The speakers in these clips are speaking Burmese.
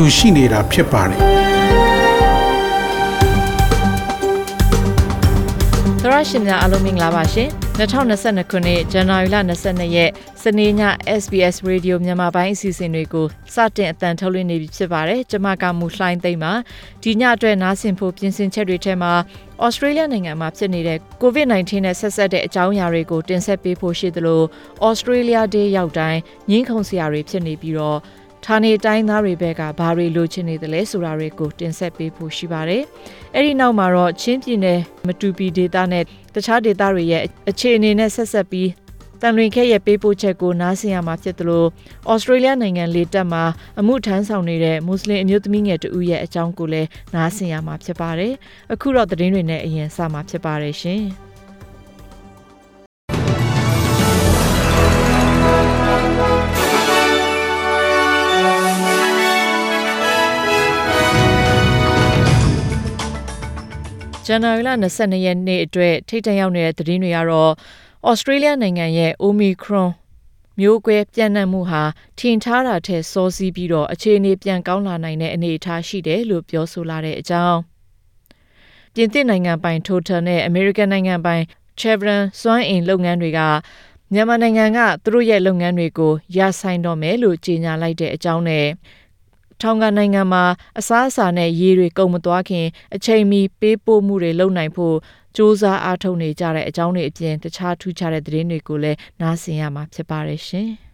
တူရှိနေတာဖြစ်ပါတယ်သရရှင်များအားလုံးမင်္ဂလာပါရှင်2022ခုနှစ်ဇန်နဝါရီလ22ရက်စနေည SBS Radio မြန်မာပိုင်းအစီအစဉ်တွေကိုစတင်အတန်ထုတ်လွှင့်နေပြီဖြစ်ပါတယ်ကျွန်မကမူလှိုင်းသိမ့်ပါဒီညအတွက်နားဆင်ဖို့ပြင်ဆင်ချက်တွေထဲမှာဩစတြေးလျနိုင်ငံမှာဖြစ်နေတဲ့ COVID-19 နဲ့ဆက်ဆက်တဲ့အကြောင်းအရာတွေကိုတင်ဆက်ပေးဖို့ရှိသလိုဩစတြေးလျဒေးရောက်တိုင်းငင်းခုန်စရာတွေဖြစ်နေပြီးတော့ ဌာနေတိုင်းသားတွေဘက်ကဘာတွေလိုချင်နေတယ်လဲဆိုတာတွေကိုတင်ဆက်ပေးဖို့ရှိပါတယ်။အဲ့ဒီနောက်မှာတော့ချင်းပြည်နယ်မတူပီဒေသနဲ့တခြားဒေသတွေရဲ့အခြေအနေနဲ့ဆက်ဆက်ပြီးတန်လွင်ခဲ့ရဲ့ပေးပို့ချက်ကိုနားဆင်ရမှာဖြစ်သလိုဩစတြေးလျနိုင်ငံလေတပ်မှာအမှုထမ်းဆောင်နေတဲ့မွတ်စလင်အမျိုးသမီးငယ်တဦးရဲ့အကြောင်းကိုလည်းနားဆင်ရမှာဖြစ်ပါတယ်။အခုတော့သတင်းတွေနဲ့အရင်စမှာဖြစ်ပါတယ်ရှင်။။ ဇန်နဝါရီလ22ရက်နေ့အတွက်ထိတ်တန့်ရောက်နေတဲ့သတင်းတွေကတော့ဩစတြေးလျနိုင်ငံရဲ့ Omicron မျိုးကွဲပြန့်နှံ့မှုဟာထင်ထားတာထက်စောစီးပြီးတော့အခြေအနေပြန်ကောင်းလာနိုင်တဲ့အနေအထားရှိတယ်လို့ပြောဆိုလာတဲ့အကြောင်းပြင်သစ်နိုင်ငံပိုင် Total နဲ့ American နိုင်ငံပိုင် Chevron စွမ်းအင်လုပ်ငန်းတွေကမြန်မာနိုင်ငံကသူတို့ရဲ့လုပ်ငန်းတွေကိုရဆိုင်တော့မယ်လို့ကြေညာလိုက်တဲ့အကြောင်းနဲ့ ထောင်ကနိုင်ငံမှာအစားအစာနဲ့ရေတွေကုန်မသွားခင် အချိန်မီပေးပို့မှုတွေလုပ်နိုင်ဖို့စ조사အားထုတ်နေကြတဲ့အကြောင်းတွေအပြင်တခြားထူးခြားတဲ့သတင်းတွေကိုလည်းနားဆင်ရမှာဖြစ်ပါတယ်ရှင်။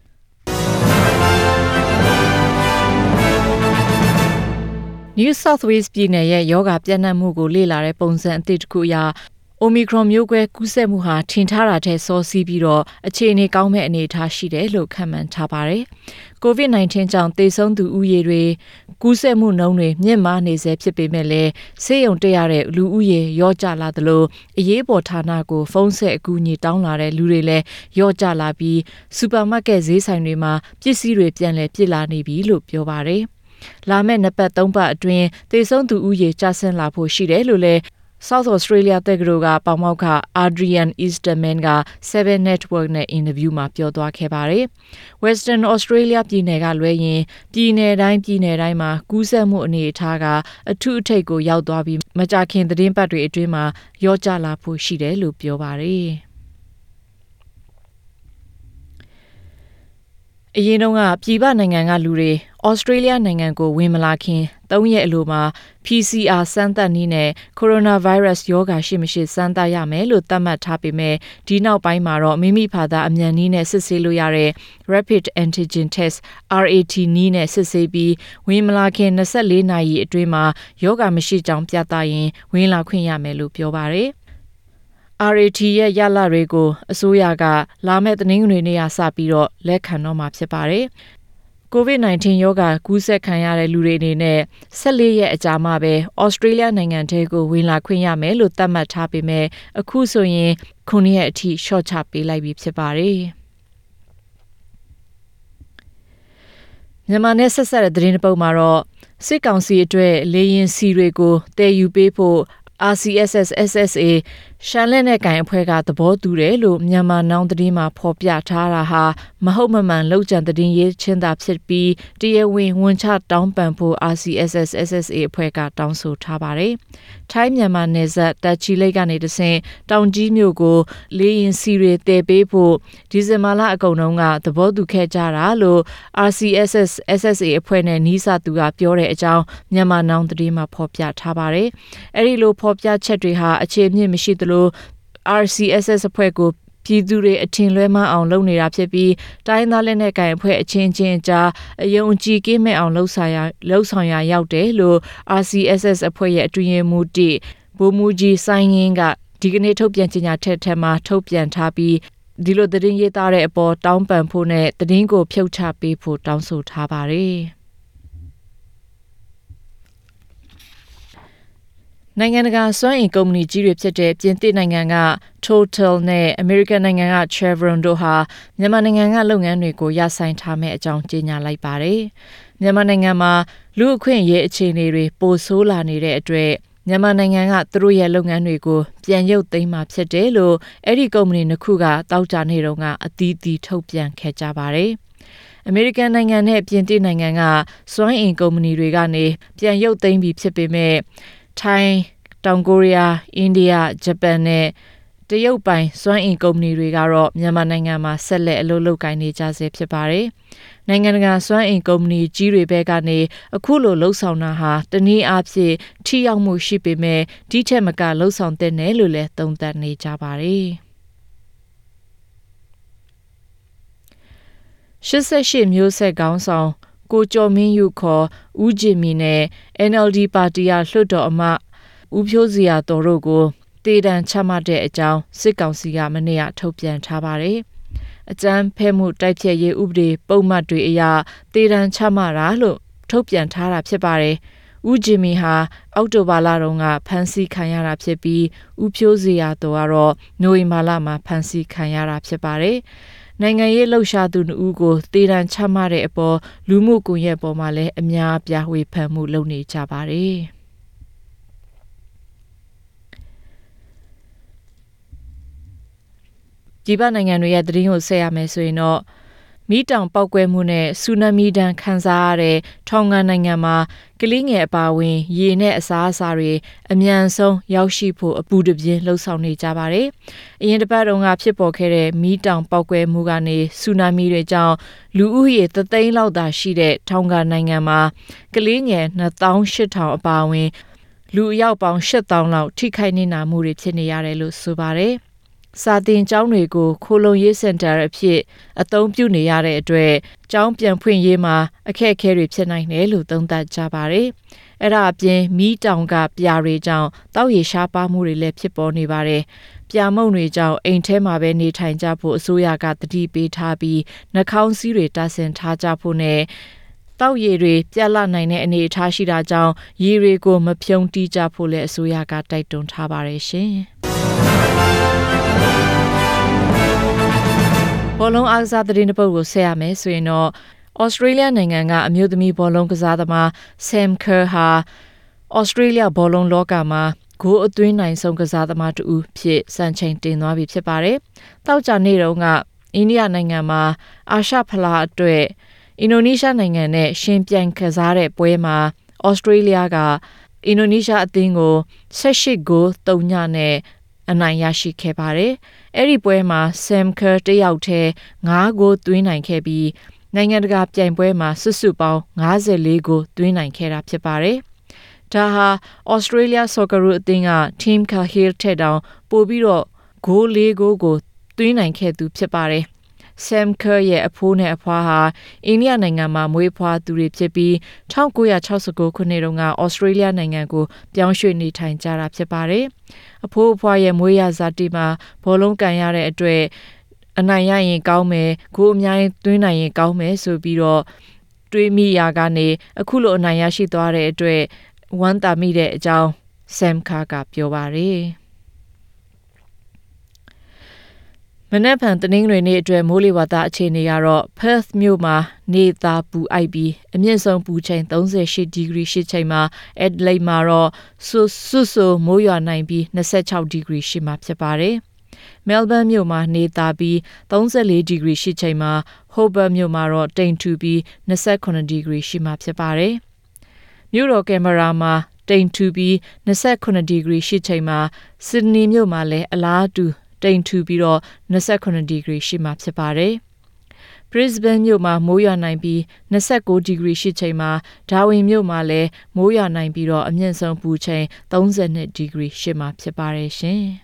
New South Wales ပြည်နယ်ရဲ့ယောဂပြန့်နှံ့မှုကိုလေ့လာတဲ့ပုံစံအသစ်တစ်ခုအရ Omicron မျိုးကွဲကူးစက်မှုဟာထင်ထားတာထက်စောစီးပြီးတော့အခြေအနေကောင်းမဲ့အနေအထားရှိတယ်လို့ခန့်မှန်းထားပါတယ်။ COVID-19 ကြောင့်သေဆုံးသူဦးရေတွေကူးစက်မှုနှုန်းတွေမြင့်မားနေဆဲဖြစ်ပေမဲ့လည်းဆေးရုံတက်ရတဲ့လူဦးရေရော့ကျလာသလိုအရေးပေါ်ဌာနကိုဖုန်းဆက်အကူအညီတောင်းလာတဲ့လူတွေလည်းရော့ကျလာပြီးစူပါမားကတ်ဈေးဆိုင်တွေမှာပစ္စည်းတွေပြန်လည်ပြစ်လာနေပြီလို့ပြောပါတယ်။လာမယ့်နှစ်ပတ်သုံးပတ်အတွင်းသေဆုံးသူဦးရေကျဆင်းလာဖို့ရှိတယ်လို့လည်း South Australia တက္ကသိုလ်ကပေါမောက္ခ Adrian Easterman က7 Network နဲ့အင်တာဗျူးမှာပြောသွားခဲ့ပါတယ်။ Western Australia ပြည်နယ်ကလွဲရင်ပြည်နယ်တိုင်းပြည်နယ်တိုင်းမှာကူးစက်မှုအနေအထားကအထူးအထိပ်ကိုရောက်သွားပြီးမကြခင်သတင်းပတ်တွေအတွင်းမှာရော့ကျလာဖို့ရှိတယ်လို့ပြောပါတယ်။အရင်တုန်းကပြည်ပနိုင်ငံကလူတွေ ဩစတြေးလျနိုင်ငံကိုဝင်မလာခင်၃ရက်အလိုမှာ PCR စမ်းသပ်နည်းနဲ့ coronavirus ရောဂါရှိမရှိစမ်းသပ်ရမယ်လို့သတ်မှတ်ထားပေမဲ့ဒီနောက်ပိုင်းမှာတော့မိမိဖာသာအမြန်နည်းနဲ့စစ်ဆေးလို့ရတဲ့ rapid antigen test RAT နည်းနဲ့စစ်ဆေးပြီးဝင်မလာခင်24နာရီအတွင်းမှာရောဂါမရှိကြောင်းပြသရင်ဝင်လာခွင့်ရမယ်လို့ပြောပါတယ်။ RAT ရဲ့ရလတွေကိုအစိုးရကလာမယ့်သတင်းတွေနေ့ကစပြီးတော့လက်ခံတော့မှာဖြစ်ပါတယ်။ COVID-19 ရောဂါကူးစက်ခံရတဲ့လူတွေအနေနဲ့14ရက်အကြာမှပဲဩစတြေးလျနိုင်ငံထဲကိုဝင်လာခွင့်ရမယ်လို့သတ်မှတ်ထားပေမဲ့အခုဆိုရင်9ရက်အထိရှော့ချပေးလိုက်ပြီဖြစ်ပါတယ်။မြန်မာနဲ့ဆက်ဆက်တဲ့သတင်းတစ်ပုဒ်မှာတော့စစ်ကောင်စီအတွက်လေရင်စီတွေကိုတည်ယူပေးဖို့ RCSS SSA ရှမ်းလက်နဲ့ကင်အဖွဲ့ကသဘောတူတယ်လို့မြန်မာနောင်သတင်းမှာဖော်ပြထားတာဟာမဟုတ်မမှန်လောက်ကျန်သတင်းရေးချင်းသာဖြစ်ပြီးတရားဝင်ဝန်ချတောင်းပန်ဖို့ RCSS SSA အဖွဲ့ကတောင်းဆိုထားပါတယ်။ထိုင်းမြန်မာနယ်စပ်တက်ချီလိတ်ကနေတဆင့်တောင်ကြီးမြို့ကိုလေရင်စီတွေတည်ပေးဖို့ဒီဇင်ဘာလအကုန်လုံးကသဘောတူခဲ့ကြတာလို့ RCSS SSA အဖွဲ့နဲ့နီးစပ်သူကပြောတဲ့အကြောင်းမြန်မာနောင်သတင်းမှာဖော်ပြထားပါတယ်။အဲဒီလိုဖော်ပြချက်တွေဟာအခြေအမြစ်မရှိသလို RCSS အဖွဲ့ကိုပြည်သူတွေအထင်လွဲမှအောင်လုပ်နေတာဖြစ်ပြီးတိုင်းသားလက်နက်ကိုင်အဖွဲ့အချင်းချင်းကြားအယုံကြည်ကင်းမဲ့အောင်လှုပ်ဆောင်ရလှုပ်ဆောင်ရရောက်တယ်လို့ RCSS အဖွဲ့ရဲ့အတွင်းရေးမှူးတိဘိုမူကြီးစိုင်းငင်းကဒီကနေ့ထုတ်ပြန်ကြေညာချက်ထဲမှာထုတ်ပြန်ထားပြီးဒီလိုသတင်းရေးသားတဲ့အပေါ်တောင်းပန်ဖို့နဲ့သတင်းကိုဖြုတ်ချပေးဖို့တောင်းဆိုထားပါတယ်။ နိုင်ငံတကာစွမ်းအင်ကုမ္ပဏီကြီးတွေဖြစ်တဲ့ပြင်သစ်နိုင်ငံက Total နဲ့ American နိုင်ငံက Chevron တို့ဟာမြန်မာနိုင်ငံကလုပ်ငန်းတွေကိုရပ်ဆိုင်းထားမယ့်အကြောင်းကြေညာလိုက်ပါတယ်။မြန်မာနိုင်ငံမှာလူအခွင့်အရေးအခြေအနေတွေပိုဆိုးလာနေတဲ့အတွက်မြန်မာနိုင်ငံကသူတို့ရဲ့လုပ်ငန်းတွေကိုပြန်ရုပ်သိမ်းမှာဖြစ်တယ်လို့အဲ့ဒီကုမ္ပဏီနှစ်ခုကတောက်ကြနေတော့ကအသီးသီးထုတ်ပြန်ခဲ့ကြပါတယ်။အမေရိကန်နိုင်ငံနဲ့ပြင်သစ်နိုင်ငံကစွမ်းအင်ကုမ္ပဏီတွေကနေပြန်ရုပ်သိမ်းပြီးဖြစ်ပေမဲ့ ထိုင်းတောင်ကိုရီးယားအိန္ဒိယဂျပန်နဲ့တရုတ်ပိုင်စွမ်းအင်ကုမ္ပဏီတွေကတော့မြန်မာနိုင်ငံမှာဆက်လက်အလုပ်လုပ်ကိုင်နေကြဆဲဖြစ်ပါတယ်။နိုင်ငံတကာစွမ်းအင်ကုမ္ပဏီကြီးတွေဘက်ကနေအခုလိုလှုပ်ဆောင်တာဟာတနည်းအားဖြင့်ထိရောက်မှုရှိပေမဲ့ဒီထက်မကလှုပ်ဆောင်တဲ့နယ်လို့လည်းသုံးသပ်နေကြပါတယ်။88မျိုးဆက်ကောင်းဆောင် ကိုကျော်မင်းယူခေါ်ဦးဂျင်မီနဲ့ NLD ပါတီကလွှတ်တော်အမတ်ဦးဖြိုးစရာတော်တို့ကိုတေတံချမှတ်တဲ့အကြောင်းစစ်ကောင်စီကမနေ့ကထုတ်ပြန်ထားပါတယ်။အကြမ်းဖက်မှုတိုက်ဖျက်ရေးဥပဒေပုံမှတ်တွေအရတေတံချမှတ်တာလို့ထုတ်ပြန်ထားတာဖြစ်ပါတယ်။ဦးဂျင်မီဟာအောက်တိုဘာလတုန်းကဖမ်းဆီးခံရတာဖြစ်ပြီးဦးဖြိုးစရာတော်ကတော့နိုဝင်ဘာလမှာဖမ်းဆီးခံရတာဖြစ်ပါတယ်။ နိုင်ငံရေးလှုပ်ရှားသူနှစ်ဦးကိုတေတံချမှတ်တဲ့အပေါ်လူမှုကွန်ရက်ပေါ်မှာလည်းအများအပြားဝေဖန်မှုလုပ်နေကြပါတယ်။ဒီပနိုင်ငံတွေရဲ့သတင်းကိုဆက်ရမယ်ဆိုရင်တော့ မီးတောင်ပောက်ကွဲမှုနဲ့ဆူနာမီဒဏ်ခံစားရတဲ့ထောင်ကန်နိုင်ငံမှာကလေးငယ်အပါအဝင် ရေနဲ့အစားအစာတွေအမြန်ဆုံးရောက်ရှိဖို့အပူတပြင်းလှုံ့ဆော်နေကြပါတယ်။အရင်တစ်ပတ်တုန်းကဖြစ်ပေါ်ခဲ့တဲ့မီးတောင်ပောက်ကွဲမှုကနေဆူနာမီတွေကြောင့်လူဦးရေသသိန်းလောက်သာရှိတဲ့ထောင်ကန်နိုင်ငံမှာကလေးငယ်2800အပါအဝင် လူအယောက်ပေါင်း8000လောက်ထိခိုက်နေတာမှုတွေဖြစ်နေရတယ်လို့ဆိုပါတယ်။ စာတင်ကျောင်းတွေကိုခိုလုံရေးစင်တာအဖြစ်အသုံးပြုနေရတဲ့အတွက်ကျောင်းပြန်ဖွင့်ရေးမှာအခက်အခဲတွေဖြစ်နိုင်တယ်လို့သုံးသပ်ကြပါတယ်။အဲ့ဒါအပြင်မီးတောင်ကပြာတွေကြောင့်တောက်ရရှားပါမှုတွေလည်းဖြစ်ပေါ်နေပါတယ်။ပြာမုံတွေကြောင့်အိမ်ထဲမှာပဲနေထိုင်ကြဖို့အစိုးရကတတိပေးထားပြီးနှာခေါင်းစည်းတွေတာဆင်ထားကြဖို့နဲ့တောက်ရည်တွေပြက်လနိုင်တဲ့အနေအထားရှိတာကြောင့်ရည်တွေကိုမဖြုံတီးကြဖို့လည်းအစိုးရကတိုက်တွန်းထားပါတယ်ရှင်။ ဘောလုံးအားကစားသတင်းတစ်ပုဒ်ကိုဆက်ရမယ်ဆိုရင်တော့ဩစတြေးလျနိုင်ငံကအမျိုးသမီးဘောလုံးကစားသမား Sam Kerr ဟာဩစတြေးလျဘောလုံးလောကမှာဂိုးအသွင်းနိုင်ဆုံးကစားသမားတူဖြစ်စံချိန်တင်သွားပြီဖြစ်ပါတယ်။တောက်ကြနေ့တုန်းကအိန္ဒိယနိုင်ငံမှာအာရှဖလားအတွက်အင်ဒိုနီးရှားနိုင်ငံနဲ့ရှင်ပြိုင်ကစားတဲ့ပွဲမှာဩစတြေးလျကအင်ဒိုနီးရှားအသင်းကို18ဂိုး3ညနဲ့ အနိုင်ရရှိခဲ့ပါတယ်။အဲ့ဒီပွဲမှာ Sam Kerr တယောက်တည်း9ဂိုးသွင်းနိုင်ခဲ့ပြီးနိုင်ငံတကာပြိုင်ပွဲမှာစုစုပေါင်း54ဂိုးသွင်းနိုင်ခဲ့တာဖြစ်ပါတယ်။ဒါဟာ Australia Socceroo အသင်းက Team Cahill ထက်တောင်ပိုပြီးတော့ဂိုး၄ဂိုးကိုသွင်းနိုင်ခဲ့သူဖြစ်ပါတယ်။ Sam Kerr ရဲ့အဖိုးနဲ့အဖွားဟာအိန္ဒိယနိုင်ငံမှာမွေးဖွားသူတွေဖြစ်ပြီး1969ခုနှစ်တုန်းကဩစတြေးလျနိုင်ငံကိုပြောင်းရွှေ့နေထိုင်ကြတာဖြစ်ပါတယ်။အဖိုးအဖွားရဲ့မွေးရဇာတိမှာဘောလုံးကန်ရတဲ့အတွက်အနိုင်ရရင်ကောင်းမယ်ဂိုးအများကြီးသွင်းနိုင်ရင်ကောင်းမယ်ဆိုပြီးတော့တွေးမိရာကနေအခုလိုအနိုင်ရရှိသွားတဲ့အတွက်ဝမ်းသာမိတဲ့အကြောင်း Sam Kerr ကပြောပါတယ်။ မနက်ဖြန်တနင်္ဂနွေနေ့အတွက်မိုးလေဝသအခြေအနေကတော့ Perth မြို့မှာနေသားပူအိုက်ပြီးအမြင့်ဆုံးပူချိန်38ဒီဂရီရှိချိန်မှာ Adelaide မှာတော့ဆူဆူဆူမိုးရွာနိုင်ပြီး26ဒီဂရီရှိမှာဖြစ်ပါတယ်။ Melbourne မြို့မှာနေသားပြီး34ဒီဂရီရှိချိန်မှာ Hobart မြို့မှာတော့တိမ်ထူပြီး28ဒီဂရီရှိမှာဖြစ်ပါတယ်။မြို့တော်ကင်မရာမှာတိမ်ထူပြီး28ဒီဂရီရှိချိန်မှာ Sydney မြို့မှာလည်းအလားတူ တိမ်ထူပြီးတော့28ဒီဂရီရှိမှာဖြစ်ပါတယ်။ Brisbane မြို့မှာမိုးရွာနိုင်ပြီး29ဒီဂရီရှိချိန်မှာ Darwin မြို့မှာလည်းမိုးရွာနိုင်ပြီးတော့အမြင့်ဆုံးပူချိန်32ဒီဂရီရှိမှာဖြစ်ပါတယ်ရှင်။။